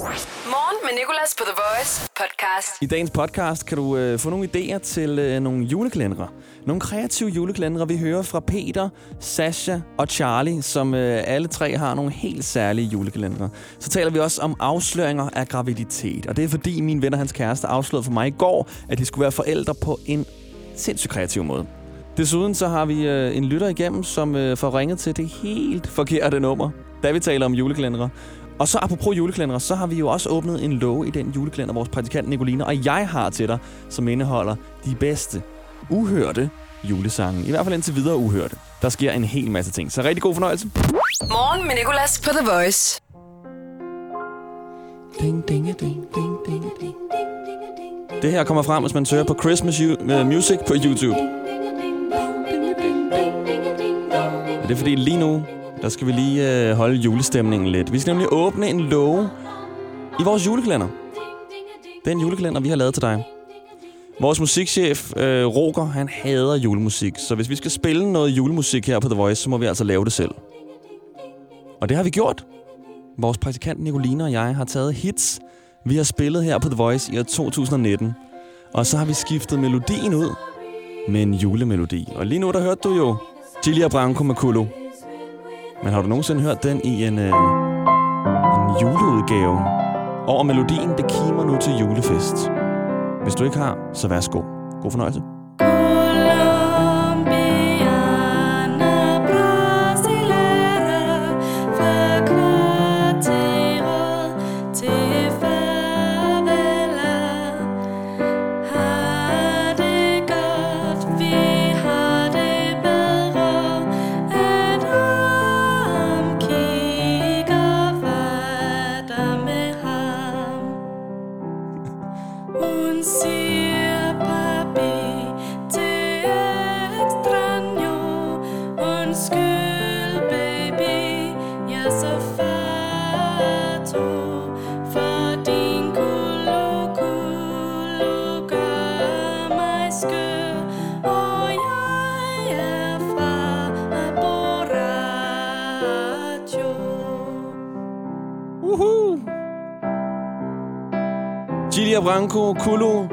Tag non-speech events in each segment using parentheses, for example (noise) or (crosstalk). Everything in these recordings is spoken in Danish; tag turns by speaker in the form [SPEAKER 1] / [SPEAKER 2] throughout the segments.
[SPEAKER 1] Morgen med Nicolas på The Voice podcast.
[SPEAKER 2] I dagens podcast kan du øh, få nogle idéer til øh, nogle julekalendere. Nogle kreative julekalendere. Vi hører fra Peter, Sasha og Charlie, som øh, alle tre har nogle helt særlige julekalendere. Så taler vi også om afsløringer af graviditet. Og det er fordi min ven og hans kæreste afslørede for mig i går, at de skulle være forældre på en sindssygt kreativ måde. Desuden så har vi øh, en lytter igennem, som øh, får ringet til det helt forkerte nummer, da vi taler om julekalendere. Og så apropos julekalendere, så har vi jo også åbnet en låge i den julekalender, vores praktikant Nicoline og jeg har til dig, som indeholder de bedste, uhørte julesange. I hvert fald indtil videre uhørte. Der sker en hel masse ting. Så rigtig god fornøjelse.
[SPEAKER 1] Morgen med Nicolas på The Voice.
[SPEAKER 2] Ding, ding, ding, ding, ding, ding. Det her kommer frem, hvis man søger på Christmas U- uh, Music på YouTube. Det er fordi lige nu, der skal vi lige øh, holde julestemningen lidt. Vi skal nemlig åbne en låge i vores julekalender. Den julekalender, vi har lavet til dig. Vores musikchef, øh, Roger, han hader julemusik. Så hvis vi skal spille noget julemusik her på The Voice, så må vi altså lave det selv. Og det har vi gjort. Vores praktikant Nicoline og jeg har taget hits, vi har spillet her på The Voice i år 2019. Og så har vi skiftet melodien ud med en julemelodi. Og lige nu, der hørte du jo Gilia Branco med Kulu. Men har du nogensinde hørt den i en, øh, en juleudgave? Over melodien, det kimer nu til julefest. Hvis du ikke har, så værsgo. God fornøjelse. Gilia Branco Kulu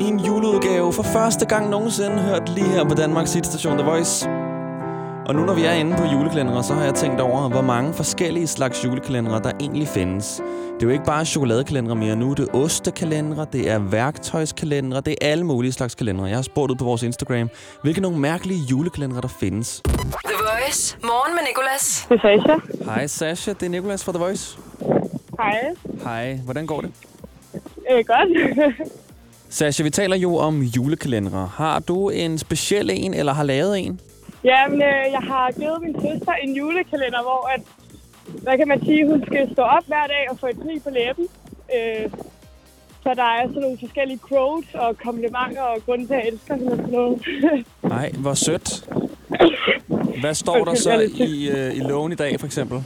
[SPEAKER 2] i en juleudgave for første gang nogensinde hørt lige her på Danmarks station The Voice. Og nu når vi er inde på julekalendere, så har jeg tænkt over, hvor mange forskellige slags julekalendere, der egentlig findes. Det er jo ikke bare chokoladekalendere mere nu, det er ostekalendere, det er værktøjskalendere, det er alle mulige slags kalendere. Jeg har spurgt ud på vores Instagram, hvilke nogle mærkelige julekalendere der findes.
[SPEAKER 1] The Voice. Morgen med Nicolas.
[SPEAKER 3] Det er Sasha.
[SPEAKER 2] Hej Sasha, det er Nicolas fra The Voice.
[SPEAKER 3] Hej.
[SPEAKER 2] Hej, hvordan går det?
[SPEAKER 3] Øh, godt.
[SPEAKER 2] Sasha, vi taler jo om julekalendere. Har du en speciel en, eller har lavet en?
[SPEAKER 3] Jamen, øh, jeg har givet min søster en julekalender, hvor at, hvad kan man sige, hun skal stå op hver dag og få et smil på læben. Øh, så der er sådan nogle forskellige quotes og komplimenter og grunde til, at jeg elsker hende og sådan noget. (laughs)
[SPEAKER 2] Nej, hvor sødt. Hvad står der
[SPEAKER 3] Okay,
[SPEAKER 2] så
[SPEAKER 3] jeg er lidt
[SPEAKER 2] i, øh, i loven i dag, for eksempel?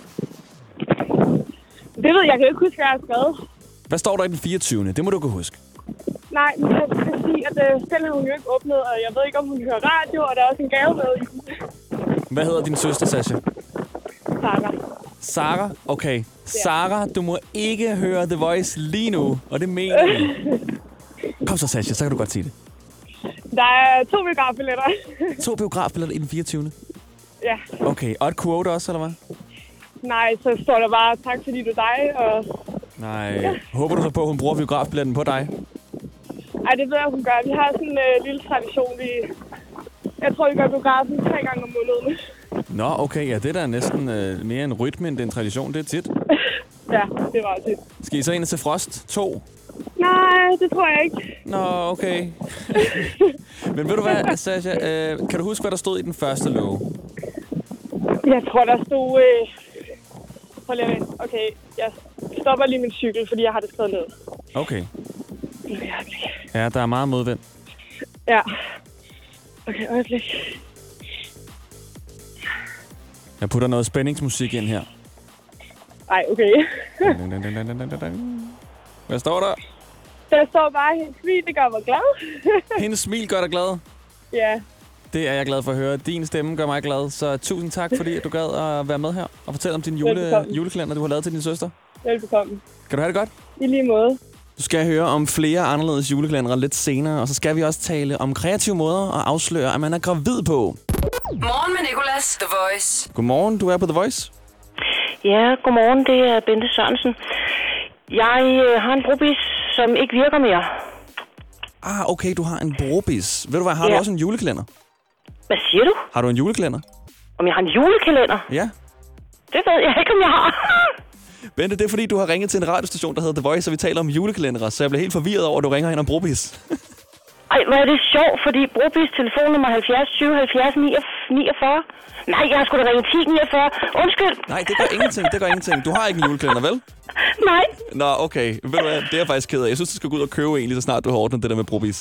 [SPEAKER 3] det ved jeg, jeg kan ikke huske, hvad jeg har skrevet.
[SPEAKER 2] Hvad står der i den 24. Det må du kunne huske.
[SPEAKER 3] Nej, men jeg skal sige, at øh, den har hun jo ikke åbnet, og jeg ved ikke, om hun hører radio, og der er også en gave med i den.
[SPEAKER 2] Hvad hedder din søster, Sasha?
[SPEAKER 3] Sarah.
[SPEAKER 2] Sara? Okay. Sara, du må ikke høre The Voice lige nu, og det mener vi. (laughs) Kom så, Sasha, så kan du godt sige det.
[SPEAKER 3] Der er to biografbilletter. (laughs)
[SPEAKER 2] To biografbilletter i den 24.
[SPEAKER 3] ja.
[SPEAKER 2] Okay, og et quote også, eller hvad?
[SPEAKER 3] Nej, så står der bare, tak fordi du er dig, og...
[SPEAKER 2] Nej. Håber du så på, at hun bruger biografbilletten på dig?
[SPEAKER 3] Ej, det ved jeg, hun gør. Vi har sådan en øh, lille tradition, vi... Jeg tror, vi gør biografen tre gange om måneden.
[SPEAKER 2] Nå, okay, ja, det er da næsten øh, mere en rytme, end er en tradition. Det er tit. (laughs)
[SPEAKER 3] Ja, det var det.
[SPEAKER 2] Skal I så ind til Frost 2?
[SPEAKER 3] Nej, det tror jeg ikke.
[SPEAKER 2] Nå, okay. (laughs) Men ved du hvad, Sasha, øh, kan du huske, hvad der stod i den første love?
[SPEAKER 3] Jeg tror, der stod... Øh... Prøv lige at. Okay, jeg stopper lige min cykel, fordi jeg har det skrevet ned.
[SPEAKER 2] Okay.
[SPEAKER 3] Er jeg øjeblik.
[SPEAKER 2] Ja, der er meget modvind.
[SPEAKER 3] Ja. Okay, øjeblik.
[SPEAKER 2] Jeg putter noget spændingsmusik ind her.
[SPEAKER 3] Ej, okay. (laughs)
[SPEAKER 2] Hvad står der?
[SPEAKER 3] Der står bare, hendes smil, det gør mig glad. (laughs)
[SPEAKER 2] Hendes smil gør dig glad.
[SPEAKER 3] ja,
[SPEAKER 2] Det er jeg glad for at høre. Din stemme gør mig glad. Så tusind tak, fordi at du gad at være med her og fortælle om din jule,
[SPEAKER 3] Velbekomme.
[SPEAKER 2] julekalender, du har lavet til din søster.
[SPEAKER 3] Velbekomme.
[SPEAKER 2] Kan du have det godt?
[SPEAKER 3] I lige måde.
[SPEAKER 2] Du skal høre om flere anderledes julekalendere lidt senere, og så skal vi også tale om kreative måder at afsløre, at man er gravid på.
[SPEAKER 1] Morgen med Nicolas, The Voice.
[SPEAKER 2] Godmorgen, du er på The Voice.
[SPEAKER 4] Ja, godmorgen. Det er Bente Sørensen. Jeg øh, har en brobis, som ikke virker mere.
[SPEAKER 2] Ah, okay, du har en brobis. Ved du hvad, har du
[SPEAKER 4] Ja.
[SPEAKER 2] også en julekalender?
[SPEAKER 4] Hvad siger du?
[SPEAKER 2] Har du en julekalender?
[SPEAKER 4] Om jeg har en julekalender?
[SPEAKER 2] Ja.
[SPEAKER 4] Det ved jeg ikke, om jeg har. (laughs)
[SPEAKER 2] Bente, det er fordi, du har ringet til en radiostation, der hedder The Voice, og vi taler om julekalendere, så jeg blev helt forvirret over, at du ringer ind om brobis. (laughs)
[SPEAKER 4] Ej, hvor er det sjovt, fordi brobis telefonnummer 70 20 70 49. Nej, jeg har sgu da ringe 10 49. Undskyld.
[SPEAKER 2] Nej, det gør ingenting, det gør ingenting. Du har ikke en julekalender, vel? (laughs)
[SPEAKER 4] Nej.
[SPEAKER 2] Nå, okay. Ved du hvad, det er jeg faktisk ked af. Jeg synes, du skal gå ud og købe en, lige så snart du har ordnet det der med brobis.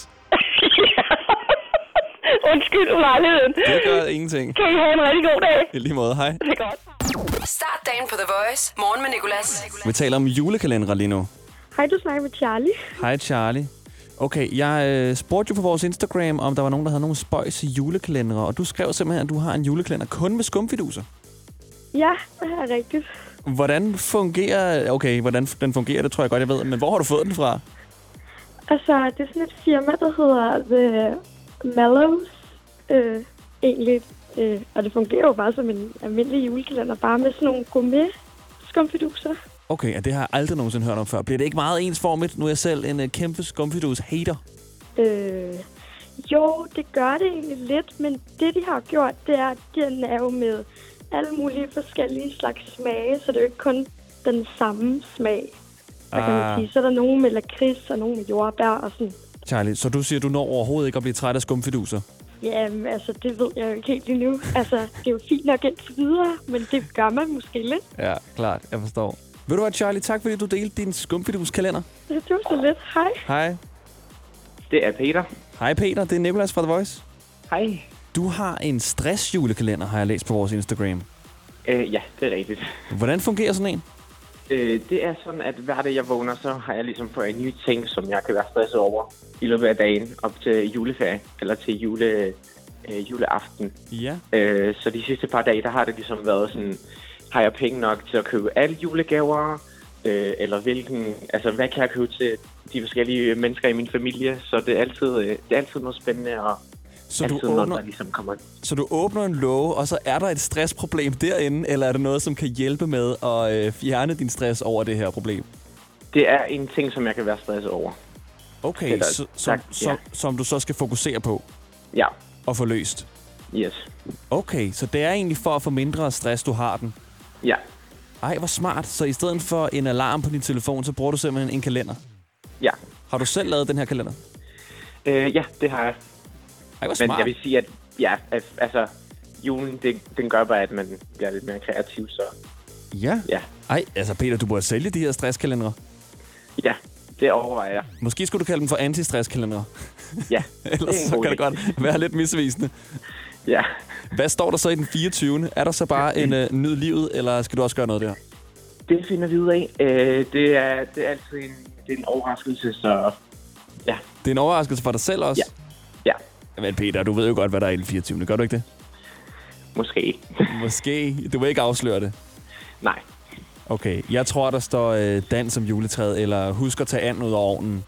[SPEAKER 2] (laughs)
[SPEAKER 4] Undskyld, ulejligheden.
[SPEAKER 2] Det gør ingenting.
[SPEAKER 4] Kan I have en rigtig god dag?
[SPEAKER 2] I lige måde, hej.
[SPEAKER 4] Det er godt.
[SPEAKER 1] Start dagen på The Voice. Morgen med Nicolas.
[SPEAKER 2] Vi taler om julekalendere lige nu.
[SPEAKER 3] Hej, du snakker med Charlie.
[SPEAKER 2] Hej Charlie. Okay, jeg øh, spurgte jo på vores Instagram, om der var nogen, der havde nogle spøjs julekalendere, og du skrev simpelthen, at du har en julekalender kun med skumfiduser.
[SPEAKER 3] Ja, det er rigtigt.
[SPEAKER 2] Hvordan fungerer... Okay, hvordan den fungerer, det tror jeg godt, jeg ved. Men hvor har du fået den fra?
[SPEAKER 3] Altså, det er sådan et firma, der hedder The Mallows. Øh, egentlig. Øh, og det fungerer jo bare som en almindelig julekalender, bare med sådan nogle gourmet skumfiduser.
[SPEAKER 2] Okay, og det har jeg aldrig nogensinde hørt om før. Bliver det ikke meget ensformigt? Nu er jeg selv en uh, kæmpe skumfidus-hater.
[SPEAKER 3] Øh, jo, det gør det egentlig lidt, men det, de har gjort, det er, at den er jo med alle mulige forskellige slags smage, så det er jo ikke kun den samme smag. Hvad kan man
[SPEAKER 2] Ah.
[SPEAKER 3] sige? Så er der nogen med lakrids og nogen med jordbær og sådan.
[SPEAKER 2] Charlie, så du siger, du når overhovedet ikke at blive træt af skumfiduser?
[SPEAKER 3] Jamen, altså, det ved jeg jo ikke helt endnu. Altså, det er jo fint nok indtil videre, men det gør man måske lidt.
[SPEAKER 2] Ja, klart. Jeg forstår. Ved du hvad, Charlie? Tak fordi du delte din skumfidus-kalender.
[SPEAKER 3] Det var så lidt. Hej.
[SPEAKER 2] Hej.
[SPEAKER 5] Det er Peter.
[SPEAKER 2] Hej Peter, det er Nicolas fra The Voice.
[SPEAKER 5] Hej.
[SPEAKER 2] Du har en stress-julekalender, har jeg læst på vores Instagram.
[SPEAKER 5] Øh, ja, det er rigtigt.
[SPEAKER 2] Hvordan fungerer sådan en?
[SPEAKER 5] Øh, det er sådan, at hver dag jeg vågner, så har jeg ligesom fået en ny ting, som jeg kan være stresset over i løbet af dagen op til juleferie, eller til jule, øh, juleaften.
[SPEAKER 2] Ja.
[SPEAKER 5] Øh, så de sidste par dage, der har det ligesom været sådan, har jeg penge nok til at købe alle julegaver, øh, eller hvilken, altså hvad kan jeg købe til de forskellige mennesker i min familie, så det er altid, øh, det er altid noget spændende, og
[SPEAKER 2] Så
[SPEAKER 5] altid
[SPEAKER 2] du,
[SPEAKER 5] noget,
[SPEAKER 2] åbner,
[SPEAKER 5] der ligesom kommer
[SPEAKER 2] så du åbner en låge, og så er der et stressproblem derinde, eller er det noget, som kan hjælpe med at øh, fjerne din stress over det her problem?
[SPEAKER 5] Det er en ting, som jeg kan være stresset over.
[SPEAKER 2] Okay,
[SPEAKER 5] Eller,
[SPEAKER 2] så, som,
[SPEAKER 5] tak,
[SPEAKER 2] som,
[SPEAKER 5] ja.
[SPEAKER 2] som du så skal fokusere på
[SPEAKER 5] Ja,
[SPEAKER 2] og få løst.
[SPEAKER 5] yes.
[SPEAKER 2] Okay, så det er egentlig for at få mindre stress, du har den.
[SPEAKER 5] Ja,
[SPEAKER 2] Ej, hvor smart. Så i stedet for en alarm på din telefon, så bruger du simpelthen en kalender.
[SPEAKER 5] ja.
[SPEAKER 2] Har du selv lavet den her kalender?
[SPEAKER 5] Øh, ja, det har jeg.
[SPEAKER 2] Ej, hvor
[SPEAKER 5] Men
[SPEAKER 2] smart.
[SPEAKER 5] jeg vil sige, at ja, at, altså, julen, det, den gør bare, at man bliver lidt mere kreativ, så
[SPEAKER 2] Ja.
[SPEAKER 5] ja.
[SPEAKER 2] Ej, altså Peter, du burde sælge de her stresskalendere.
[SPEAKER 5] Ja, det overvejer jeg.
[SPEAKER 2] Måske skulle du kalde dem for anti-stresskalendere.
[SPEAKER 5] Ja,
[SPEAKER 2] Ellers
[SPEAKER 5] det er (laughs)
[SPEAKER 2] så kan det
[SPEAKER 5] idé.
[SPEAKER 2] godt være lidt misvisende.
[SPEAKER 5] Ja.
[SPEAKER 2] Hvad står der så i den 24. Er der så bare en uh, nyd livet, eller skal du også gøre noget der?
[SPEAKER 5] Det finder vi ud af. Øh, det, er, det er altid en, det er en overraskelse, så ja.
[SPEAKER 2] Det er en overraskelse for dig selv også.
[SPEAKER 5] Ja.
[SPEAKER 2] Men Peter, du ved jo godt, hvad der er i den 24. Gør du ikke det?
[SPEAKER 5] Måske. (laughs)
[SPEAKER 2] Måske. Du vil ikke afsløre det.
[SPEAKER 5] Nej.
[SPEAKER 2] Okay, jeg tror, der står øh, dans som juletræet, eller husk at tage anden ud af ovnen.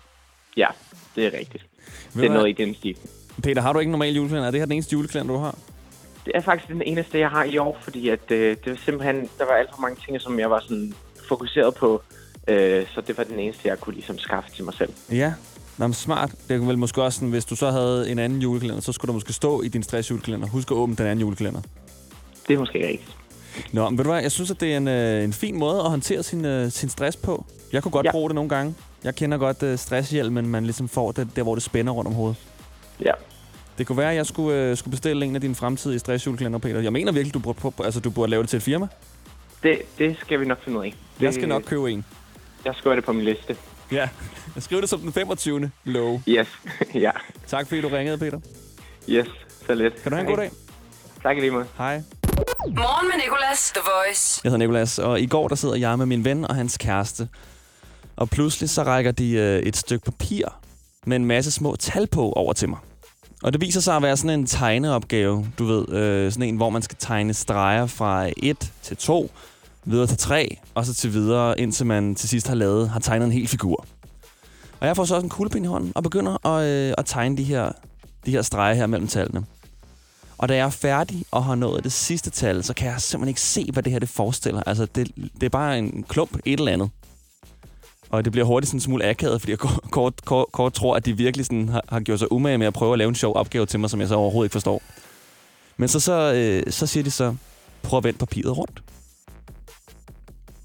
[SPEAKER 5] Ja, det er rigtigt.
[SPEAKER 2] Ved
[SPEAKER 5] Det er noget i den stil.
[SPEAKER 2] Peter, har du ikke en normal julekalender? Er det her den eneste julekalender, du har?
[SPEAKER 5] Det er faktisk den eneste, jeg har i år, fordi at, øh, det var simpelthen, der var alt for mange ting, som jeg var sådan fokuseret på. Øh, så det var den eneste, jeg kunne ligesom skaffe til mig selv.
[SPEAKER 2] Ja. Nå, men smart. Det er vel måske også sådan, hvis du så havde en anden julekalender, så skulle der måske stå i din stressjulekalender. Husk at åbne den anden julekalender.
[SPEAKER 5] Det er måske rigtigt.
[SPEAKER 2] Nå, men ved du hvad, jeg synes, at det er en, øh, en fin måde at håndtere sin, øh, sin stress på. Jeg kunne godt ja. Bruge det nogle gange. Jeg kender godt øh, stresshjelmen, man ligesom får det, der, hvor det spænder rundt om hovedet.
[SPEAKER 5] Ja.
[SPEAKER 2] Det kunne være, at jeg skulle, øh, skulle bestille en af dine fremtidige stressjulekalender, Peter. Jeg mener virkelig, du burde, på, altså, du burde lave det til et firma.
[SPEAKER 5] Det, det skal vi nok finde ud af. Det,
[SPEAKER 2] Jeg skal nok købe en.
[SPEAKER 5] Jeg skriver det på min liste.
[SPEAKER 2] Ja, jeg skriver det som den 25. lov.
[SPEAKER 5] Yes. (laughs) ja.
[SPEAKER 2] Tak fordi du ringede, Peter.
[SPEAKER 5] Yes. Så lidt.
[SPEAKER 2] Kan du have en god dag?
[SPEAKER 5] Tak i lige måde.
[SPEAKER 2] Hej.
[SPEAKER 1] Morgen med Nicolas, The Voice.
[SPEAKER 2] Jeg hedder Nikolas, og i går der sidder jeg med min ven og hans kæreste. Og pludselig så rækker de øh, et stykke papir med en masse små tal på over til mig. Og det viser sig at være sådan en tegneopgave, du ved. Øh, sådan en, hvor man skal tegne streger fra 1 til 2, videre til 3, og så til videre, indtil man til sidst har lavet, har tegnet en hel figur. Og jeg får så også en kuglepind i hånden, og begynder at, øh, at tegne de her, de her streger her mellem tallene. Og da jeg er færdig og har nået det sidste tal, så kan jeg simpelthen ikke se, hvad det her det forestiller. Altså, det, det er bare en klump, et eller andet. Og det bliver hurtigt sådan en smule akavet, fordi jeg kort, kort, kort, kort tror, at de virkelig sådan har, har gjort sig umage med at prøve at lave en sjov opgave til mig, som jeg så overhovedet ikke forstår. Men så, så, øh, så siger de så, prøv at vende papiret rundt.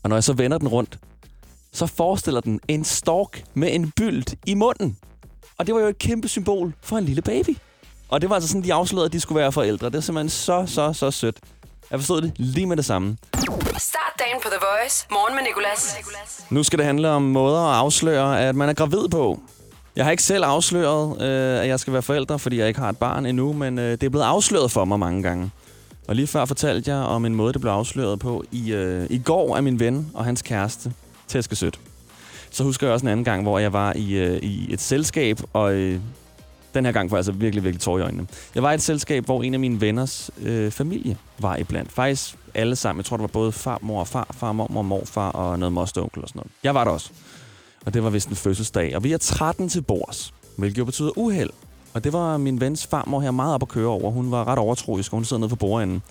[SPEAKER 2] Og når jeg så vender den rundt, så forestiller den en stork med en bylt i munden. Og det var jo et kæmpe symbol for en lille baby. Og det var altså sådan, de afslørede, at de skulle være forældre. Det er simpelthen så, så, så sødt. Jeg forstod det lige med det samme.
[SPEAKER 1] Start dagen på The Voice. Morgen med Nicolas.
[SPEAKER 2] Nu skal det handle om måder at afsløre, at man er gravid på. Jeg har ikke selv afsløret, øh, at jeg skal være forælder, fordi jeg ikke har et barn endnu, men øh, det er blevet afsløret for mig mange gange. Og lige før fortalte jeg om en måde, det blev afsløret på i, øh, i går af min ven og hans kæreste, Teske Sødt. Så husker jeg også en anden gang, hvor jeg var i, øh, i et selskab, og øh, den her gang var jeg altså virkelig, virkelig tår i øjnene. Jeg var i et selskab, hvor en af mine venners øh, familie var iblandt. Faktisk alle sammen. Jeg tror, det var både far, mor og far, far, mor, og morfar og noget moster onkel og sådan noget. Jeg var der også. Og det var vist en fødselsdag. Og vi er 13 til bords, hvilket jo betyder uheld. Og det var min vens farmor her meget op at køre over. Hun var ret overtroisk, og hun sidder nede på bordenden.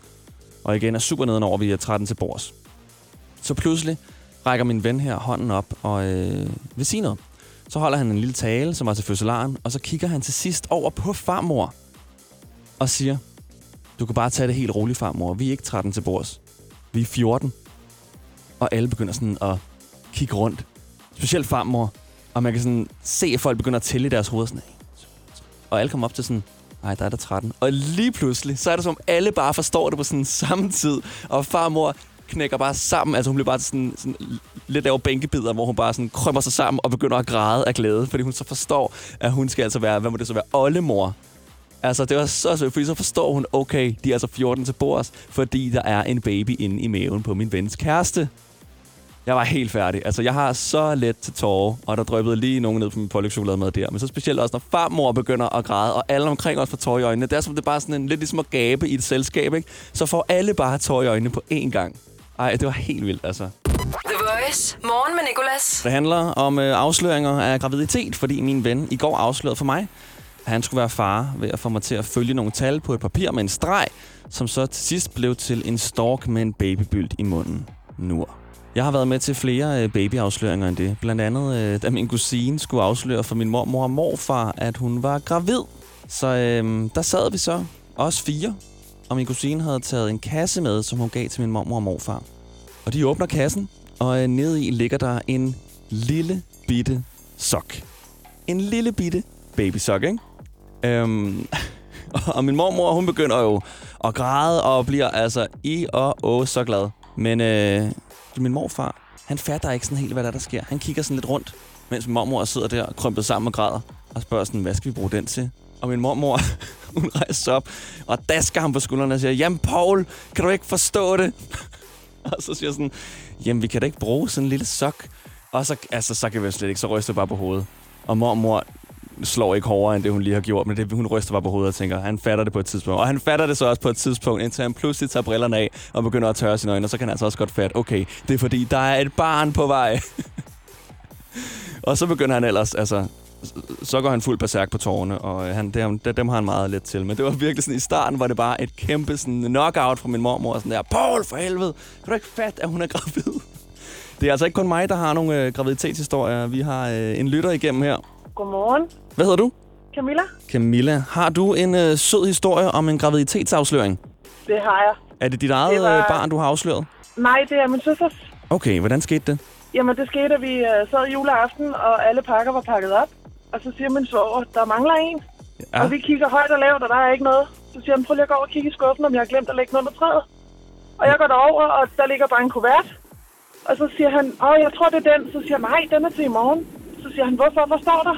[SPEAKER 2] Og igen er super nedenover, vi er 13 til bords. Så pludselig rækker min ven her hånden op og øh, vil sige noget. Så holder han en lille tale, som var til fødselaren, og så kigger han til sidst over på farmor og siger, du kan bare tage det helt roligt, farmor. Vi er ikke 13 til bords. Vi er 14. Og alle begynder sådan at kigge rundt. Specielt farmor. Og man kan sådan se, at folk begynder at tælle i deres hoveder. Sådan, og alle kommer op til sådan, ej, der er der 13. Og lige pludselig, så er det som alle bare forstår det på sådan samme tid. Og farmor knækker bare sammen. Altså hun bliver bare sådan, sådan lidt af bænkebider, hvor hun bare sådan krømmer sig sammen og begynder at græde af glæde. Fordi hun så forstår, at hun skal altså være, hvad må det så være, oldemor. Altså, det var så sødt, fordi så forstår hun, okay, de er altså 14 til bords, fordi der er en baby inde i maven på min vens kæreste. Jeg var helt færdig. Altså, jeg har så let til tårer, og der drøbede lige nogen ned på min pålægtschokolademad der. Men så specielt også, når farmor begynder at græde, og alle omkring os får tårer i øjnene. Det er som det er bare sådan en, lidt ligesom at gabe i et selskab, ikke? Så får alle bare tårer i øjnene på én gang. Ej, det var helt vildt, altså.
[SPEAKER 1] The Voice. Morgen med Nicolas.
[SPEAKER 2] Det handler om øh, afsløringer af graviditet, fordi min ven i går afslørede for mig, at han skulle være far ved at få mig til at følge nogle tal på et papir med en streg, som så til sidst blev til en stork med en babybylt i munden. Nu. Jeg har været med til flere øh, babyafsløringer end det. Blandt andet, øh, da min kusine skulle afsløre for min mormor og morfar, at hun var gravid. Så øh, der sad vi så, os fire, og min kusine havde taget en kasse med, som hun gav til min mormor og morfar. Og de åbner kassen, og øh, nede i ligger der en lille bitte sok. En lille bitte babysok, ikke? Øhm, (laughs) og min mormor, hun begynder jo at græde og bliver altså i og å så glad. Men øh, min morfar, han fatter ikke sådan helt, hvad der, er, der sker. Han kigger sådan lidt rundt, mens min mormor sidder der krympet sammen og græder. Og spørger sådan, hvad skal vi bruge den til? Og min mormor, (laughs) hun rejser sig op og dasker ham på skuldrene og siger, Jamen Paul, kan du ikke forstå det? (laughs) og så siger jeg sådan, jamen vi kan da ikke bruge sådan en lille sok. Og så, altså, så kan vi slet ikke, så ryster jeg bare på hovedet. Og mormor slår ikke hårdere, end det hun lige har gjort, men det, hun ryster bare på hovedet og tænker, han fatter det på et tidspunkt. Og han fatter det så også på et tidspunkt, indtil han pludselig tager brillerne af og begynder at tørre sine øjne, og så kan han altså også godt fatte, okay, det er fordi, der er et barn på vej. (laughs) og så begynder han ellers, altså, så går han fuld berserk på tårne, og øh, han, dem, dem har han meget let til. Men det var virkelig sådan, i starten var det bare et kæmpe sådan, knockout fra min mormor. Sådan der, Paul, for helvede, kan du ikke fatte, at hun er gravid? Det er altså ikke kun mig, der har nogle øh, graviditetshistorier. Vi har øh, en lytter igennem her.
[SPEAKER 3] Godmorgen.
[SPEAKER 2] Hvad hedder du?
[SPEAKER 3] Camilla?
[SPEAKER 2] Camilla. Har du en øh, sød historie om en graviditetsafsløring?
[SPEAKER 3] Det har jeg.
[SPEAKER 2] Er det dit eget
[SPEAKER 3] Det var-
[SPEAKER 2] øh, barn, du har afsløret?
[SPEAKER 3] Nej, det er min søsters.
[SPEAKER 2] Okay, hvordan skete det?
[SPEAKER 3] Jamen, det skete, at vi uh, sad juleaften, og alle pakker var pakket op. Og så siger min svoger, der mangler en. Ja. Og vi kigger højt og lavt, og der er ikke noget. Så siger han, prøv lige at gå over og kigge i skuffen, om jeg har glemt at lægge den under træet. Og jeg går derover, og der ligger bare en kuvert. Og så siger han, åh, jeg tror, det er den. Så siger jeg, nej, den er til i morgen. Så siger han, hvorfor? Hvad står der?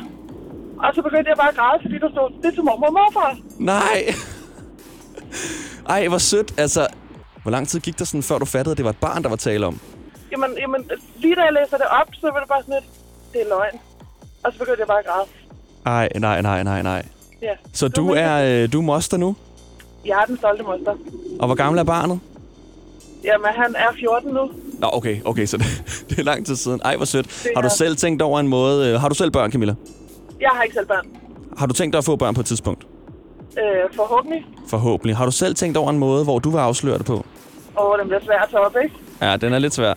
[SPEAKER 3] Og så begyndte jeg bare at græde, fordi der stod, det er til mormor og morfar.
[SPEAKER 2] Nej! Ej, hvor sødt. Altså, hvor lang tid gik der sådan, før du fattede, at det var et barn, der var tale om?
[SPEAKER 3] Jamen, jamen, lige da jeg læser det op, så var det bare sådan lidt, det er løgn. Og så begyndte jeg bare at græde.
[SPEAKER 2] Ej, nej, nej, nej, nej.
[SPEAKER 3] Ja.
[SPEAKER 2] Så du er, øh, du er moster nu?
[SPEAKER 3] Jeg er den stolte moster.
[SPEAKER 2] Og hvor gammel er barnet?
[SPEAKER 6] Jamen, han er 14 nu.
[SPEAKER 2] Nå, okay, okay, så det, (laughs) det er lang tid siden. Ej, hvor sødt. Har du selv tænkt over en måde... øh, Har du selv børn, Camilla?
[SPEAKER 6] Jeg har ikke selv børn.
[SPEAKER 2] Har du tænkt dig at få børn på et tidspunkt?
[SPEAKER 6] Øh, forhåbentlig.
[SPEAKER 2] Forhåbentlig. Har du selv tænkt over en måde, hvor du vil afsløre det på?
[SPEAKER 6] Og den bliver svær at tage op, ikke?
[SPEAKER 2] Ja, den er lidt svær.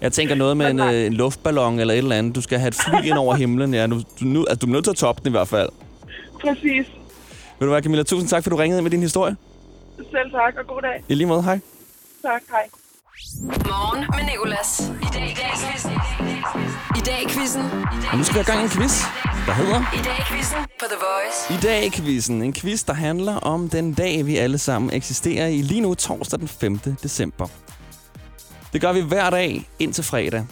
[SPEAKER 2] Jeg tænker noget med en, øh, en luftballon eller et eller andet. Du skal have et fly ind over himlen. Ja, du, du, nu, altså, du er nødt til at toppe den i hvert fald.
[SPEAKER 6] Præcis.
[SPEAKER 2] Vil du være, Camilla? Tusind tak, for du ringede ind med din historie.
[SPEAKER 6] Selv tak, og god dag.
[SPEAKER 2] I lige måde, hej.
[SPEAKER 6] Tak, hej.
[SPEAKER 1] Morgen med Nicolas. I dag i dag i quizzen. I dag quizzen.
[SPEAKER 2] Og nu skal vi have gang i en quiz, der hedder...
[SPEAKER 1] I dag quizzen på The Voice.
[SPEAKER 2] I dag quizzen. En quiz, der handler om den dag, vi alle sammen eksisterer i lige nu, torsdag den 5. december. Det gør vi hver dag indtil fredag.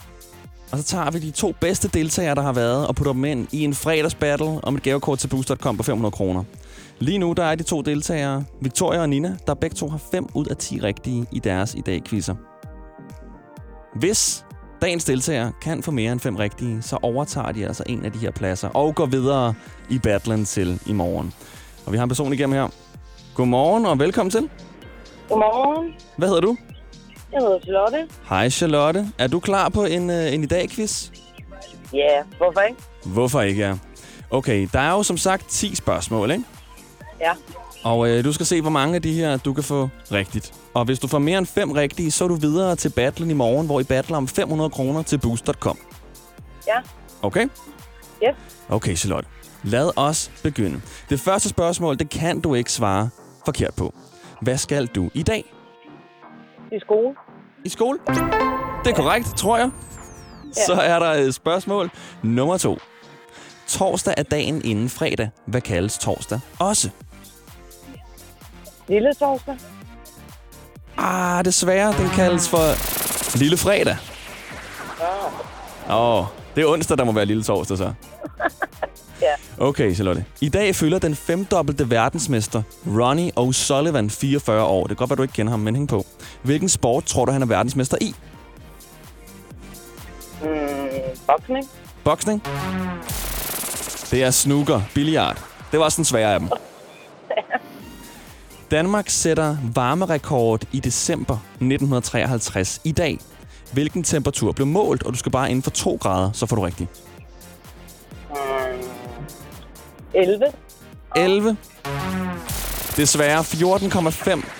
[SPEAKER 2] Og så tager vi de to bedste deltagere, der har været, og putter dem ind i en fredagsbattle om et gavekort til Boost.com på 500 kroner. Lige nu der er de to deltagere, Victoria og Nina, der begge to har 5 ud af 10 rigtige i deres i dag quizzer. Hvis dagens deltager kan få mere end 5 rigtige, så overtager de altså en af de her pladser og går videre i battlen til i morgen. Og vi har en person igennem her. Godmorgen og velkommen til.
[SPEAKER 6] Godmorgen.
[SPEAKER 2] Hvad hedder du?
[SPEAKER 6] Jeg hedder Charlotte.
[SPEAKER 2] Hej Charlotte. Er du klar på en, øh, en i dag quiz?
[SPEAKER 6] Ja, yeah, hvorfor ikke?
[SPEAKER 2] Hvorfor ikke, ja? Okay, der er jo som sagt 10 spørgsmål, ikke?
[SPEAKER 6] Ja.
[SPEAKER 2] Og øh, du skal se, hvor mange af de her, du kan få rigtigt. Og hvis du får mere end 5 rigtige, så er du videre til battlen i morgen, hvor I battler om 500 kroner til boost.com.
[SPEAKER 6] Ja.
[SPEAKER 2] Okay?
[SPEAKER 6] Yes.
[SPEAKER 2] Okay, Charlotte. Lad os begynde. Det første spørgsmål, det kan du ikke svare forkert på. Hvad skal du i dag?
[SPEAKER 6] I skole.
[SPEAKER 2] I skole? Det er korrekt, tror jeg. Så er der et spørgsmål nummer to. Torsdag er dagen inden fredag. Hvad kaldes torsdag også?
[SPEAKER 6] Lille torsdag.
[SPEAKER 2] Ah, desværre, den kaldes for Lille Fredag. Åh, oh, det er onsdag, der må være Lille Torsdag så. (laughs)
[SPEAKER 6] Ja.
[SPEAKER 2] Okay, Charlotte. I dag fylder den femdobbelte verdensmester Ronnie O'Sullivan 44 år. Det kan godt være, du ikke kender ham, men hæng på. Hvilken sport tror du, han er verdensmester i?
[SPEAKER 6] Mm, boksning.
[SPEAKER 2] Boksning? Det er snooker, billiard. Det var også den svære af dem. Danmark sætter varmerekord i december 1953 i dag. Hvilken temperatur blev målt? Og du skal bare inden for 2 grader, så får du rigtigt.
[SPEAKER 6] Mm, 11.
[SPEAKER 2] 11. Desværre 14,5.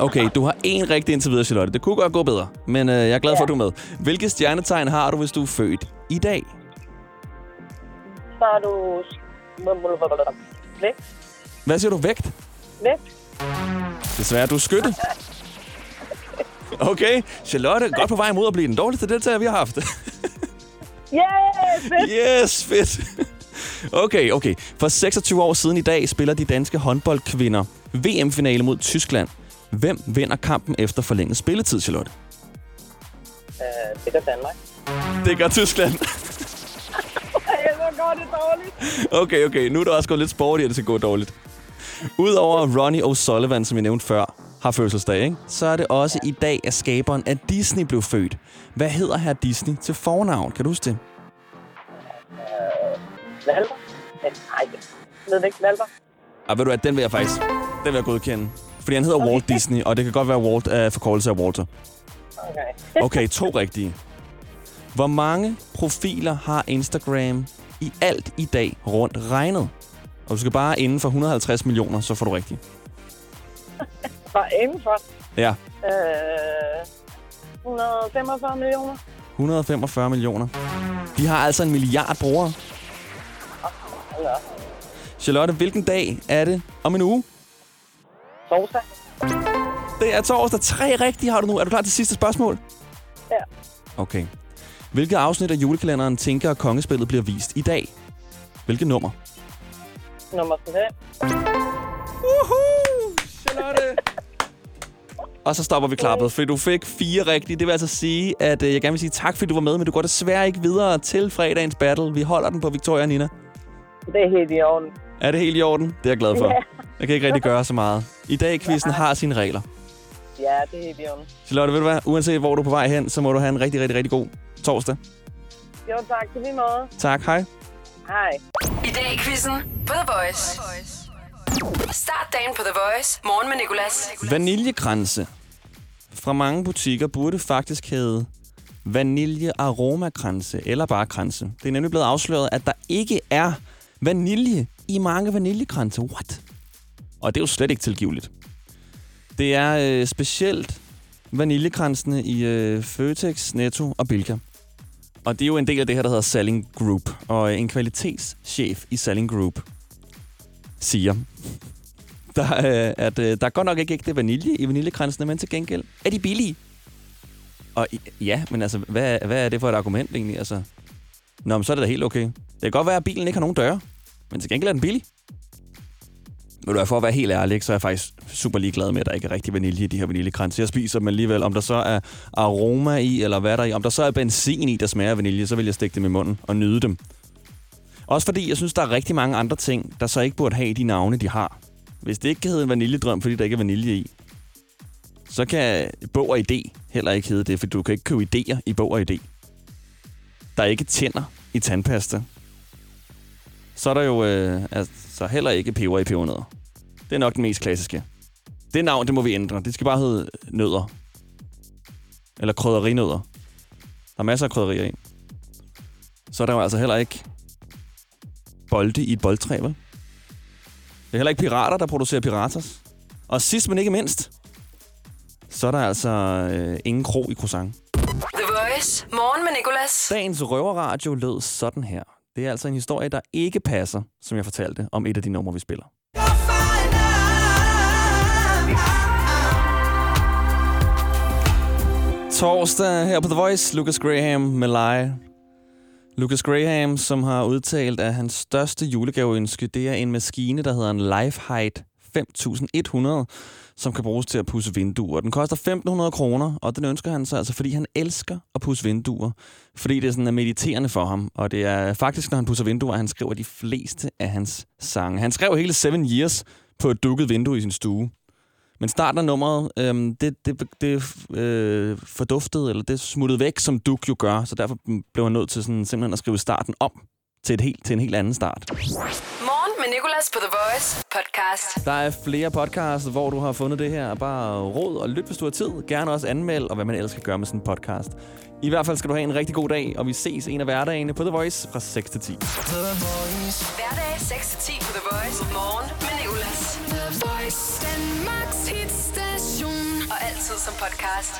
[SPEAKER 2] Okay, du har en rigtig indtil videre, Charlotte. Det kunne godt gå bedre, men øh, jeg er glad for, at du er med. Hvilket stjernetegn har du, hvis du er født i dag?
[SPEAKER 6] Så er du... Væk.
[SPEAKER 2] Hvad siger du? Vægt?
[SPEAKER 6] Væk.
[SPEAKER 2] Desværre, du er skytte. Okay, Charlotte, godt på vej mod at blive den dårligste deltager, vi har haft.
[SPEAKER 6] Yeah, fedt.
[SPEAKER 2] Yes, fedt. Okay, okay. For 26 år siden i dag spiller de danske håndboldkvinder VM-finale mod Tyskland. Hvem vinder kampen efter forlænget spilletid, Charlotte?
[SPEAKER 6] Uh, det gør Danmark.
[SPEAKER 2] Det gør Tyskland.
[SPEAKER 6] Ej, så går det dårligt.
[SPEAKER 2] Okay, okay. Nu er der også gået lidt sport i, at det skal gå dårligt. Udover Ronnie O'Sullivan, som jeg nævnte før, har fødselsdag, ikke? så er det også i dag, at skaberen af Disney blev født. Hvad hedder her Disney til fornavn? Kan du huske det?
[SPEAKER 6] Valter? Nej, jeg ved ikke. Valter?
[SPEAKER 2] Og ved du at den vil jeg faktisk den vil jeg godkende. Fordi han hedder okay. Walt Disney, og det kan godt være Walt uh, forkortelse af Walter.
[SPEAKER 6] Okay.
[SPEAKER 2] Okay, to rigtige. Hvor mange profiler har Instagram i alt i dag rundt regnet? Og du skal bare inden for 150 millioner, så får du rigtigt. (laughs)
[SPEAKER 6] Bare indenfor.
[SPEAKER 2] Ja,
[SPEAKER 6] Øh, 145 millioner.
[SPEAKER 2] 145 millioner. De har altså en milliard brugere.
[SPEAKER 6] Eller
[SPEAKER 2] Charlotte, hvilken dag er det om en uge?
[SPEAKER 6] torsdag.
[SPEAKER 2] Det er torsdag. Tre rigtige har du nu. Er du klar til sidste spørgsmål?
[SPEAKER 6] Ja.
[SPEAKER 2] Okay. Hvilket afsnit af julekalenderen Tinker og Kongespillet bliver vist i dag? Hvilket nummer?
[SPEAKER 6] Nummer 5.
[SPEAKER 2] Woohoo! Charlotte! Og så stopper vi klappet, fordi du fik fire rigtige. Det vil altså sige, at øh, jeg gerne vil sige tak, fordi du var med, men du går desværre ikke videre til fredagens battle. Vi holder den på Victoria og Nina.
[SPEAKER 6] Det er helt i orden.
[SPEAKER 2] Er det helt i orden? Det er jeg glad for.
[SPEAKER 6] Ja.
[SPEAKER 2] Jeg kan ikke rigtig gøre så meget. I dag quizzen har sine regler.
[SPEAKER 6] Ja, det er helt i orden.
[SPEAKER 2] Charlotte, ved du hvad? Uanset hvor du er på vej hen, så må du have en rigtig, rigtig, rigtig god torsdag.
[SPEAKER 6] Jo, tak. Til lige måde.
[SPEAKER 2] Tak, hej.
[SPEAKER 6] Hej.
[SPEAKER 1] I dag i quizzen på The Voice. Start dagen på The Voice. Morgen med Nicolas.
[SPEAKER 2] Vaniljekranse. fra mange butikker burde faktisk hedde vanilje aromakranse, eller bare kranse. Det er nemlig blevet afsløret, at der ikke er vanilje i mange vaniljekranse. What? Og det er jo slet ikke tilgiveligt. Det er øh, specielt vaniljekransene i øh, Føtex, Netto og Bilka. Og det er jo en del af det her, der hedder Selling Group. Og en kvalitetschef i Selling Group siger, (laughs) der, øh, at øh, der er godt nok ikke ægte vanilje i vaniljekransene, men til gengæld er de billige. Og ja, men altså, hvad, hvad er det for et argument egentlig? Altså, Nå, men så er det da helt okay. Det kan godt være, at bilen ikke har nogen døre, men til gengæld er den billig. Men du for at være helt ærlig, ikke, så er jeg faktisk super ligeglad med, at der ikke er rigtig vanilje i de her vaniljekranse. Jeg spiser dem alligevel, om der så er aroma i, eller hvad der er i. Om der så er benzin i, der smager af vanilje, så vil jeg stikke dem i munden og nyde dem. Også fordi, jeg synes, der er rigtig mange andre ting, der så ikke burde have de navne, de har. Hvis det ikke kan hedde en vaniljedrøm, fordi der ikke er vanilje i, så kan bog og idé heller ikke hedde det, for du kan ikke købe idéer i bog og idé. Der er ikke tænder i tandpasta. Så er der jo øh, altså heller ikke peber i pebernødder. Det er nok den mest klassiske. Det navn, det må vi ændre. Det skal bare hedde nødder. Eller krydderinødder. Der er masser af krydderier i. Så er der jo altså heller ikke bolde i et boldtræ, vel? Det er heller ikke pirater, der producerer piratas. Og sidst men ikke mindst, så er der altså øh, ingen krog i croissant.
[SPEAKER 1] The Voice. Morgen med Nicolas.
[SPEAKER 2] Dagens røverradio lød sådan her. Det er altså en historie, der ikke passer, som jeg fortalte, om et af de numre, vi spiller. Torsdag her på The Voice, Lucas Graham med Leje. Lucas Graham, som har udtalt, at hans største julegaveønske, det er en maskine, der hedder en Lifehide 5100, som kan bruges til at pusse vinduer. Den koster 1500 kroner, og den ønsker han sig altså, fordi han elsker at pusse vinduer. Fordi det er sådan er mediterende for ham, og det er faktisk, når han pusser vinduer, at han skriver de fleste af hans sange. Han skrev hele Seven Years på et dukket vindue i sin stue. Men starten af nummeret, øhm, det, det, det øh, forduftede, eller det smuttede væk, som Duk jo gør, så derfor blev han nødt til sådan, simpelthen at skrive starten om til, et helt, til en helt anden start.
[SPEAKER 1] Nicolas på The Voice podcast.
[SPEAKER 2] Der er flere podcasts, hvor du har fundet det her. Bare råd og lyt, hvis du har tid. Gerne også anmeld, og hvad man ellers kan gøre med sådan en podcast. I hvert fald skal du have en rigtig god dag, og vi ses en af hverdagene på The Voice fra 6 til 10.
[SPEAKER 1] Hverdag 6-10 på The Voice. Morgen med Nicolas.
[SPEAKER 7] The Voice. Danmarks hitstation.
[SPEAKER 1] Og altid som podcast.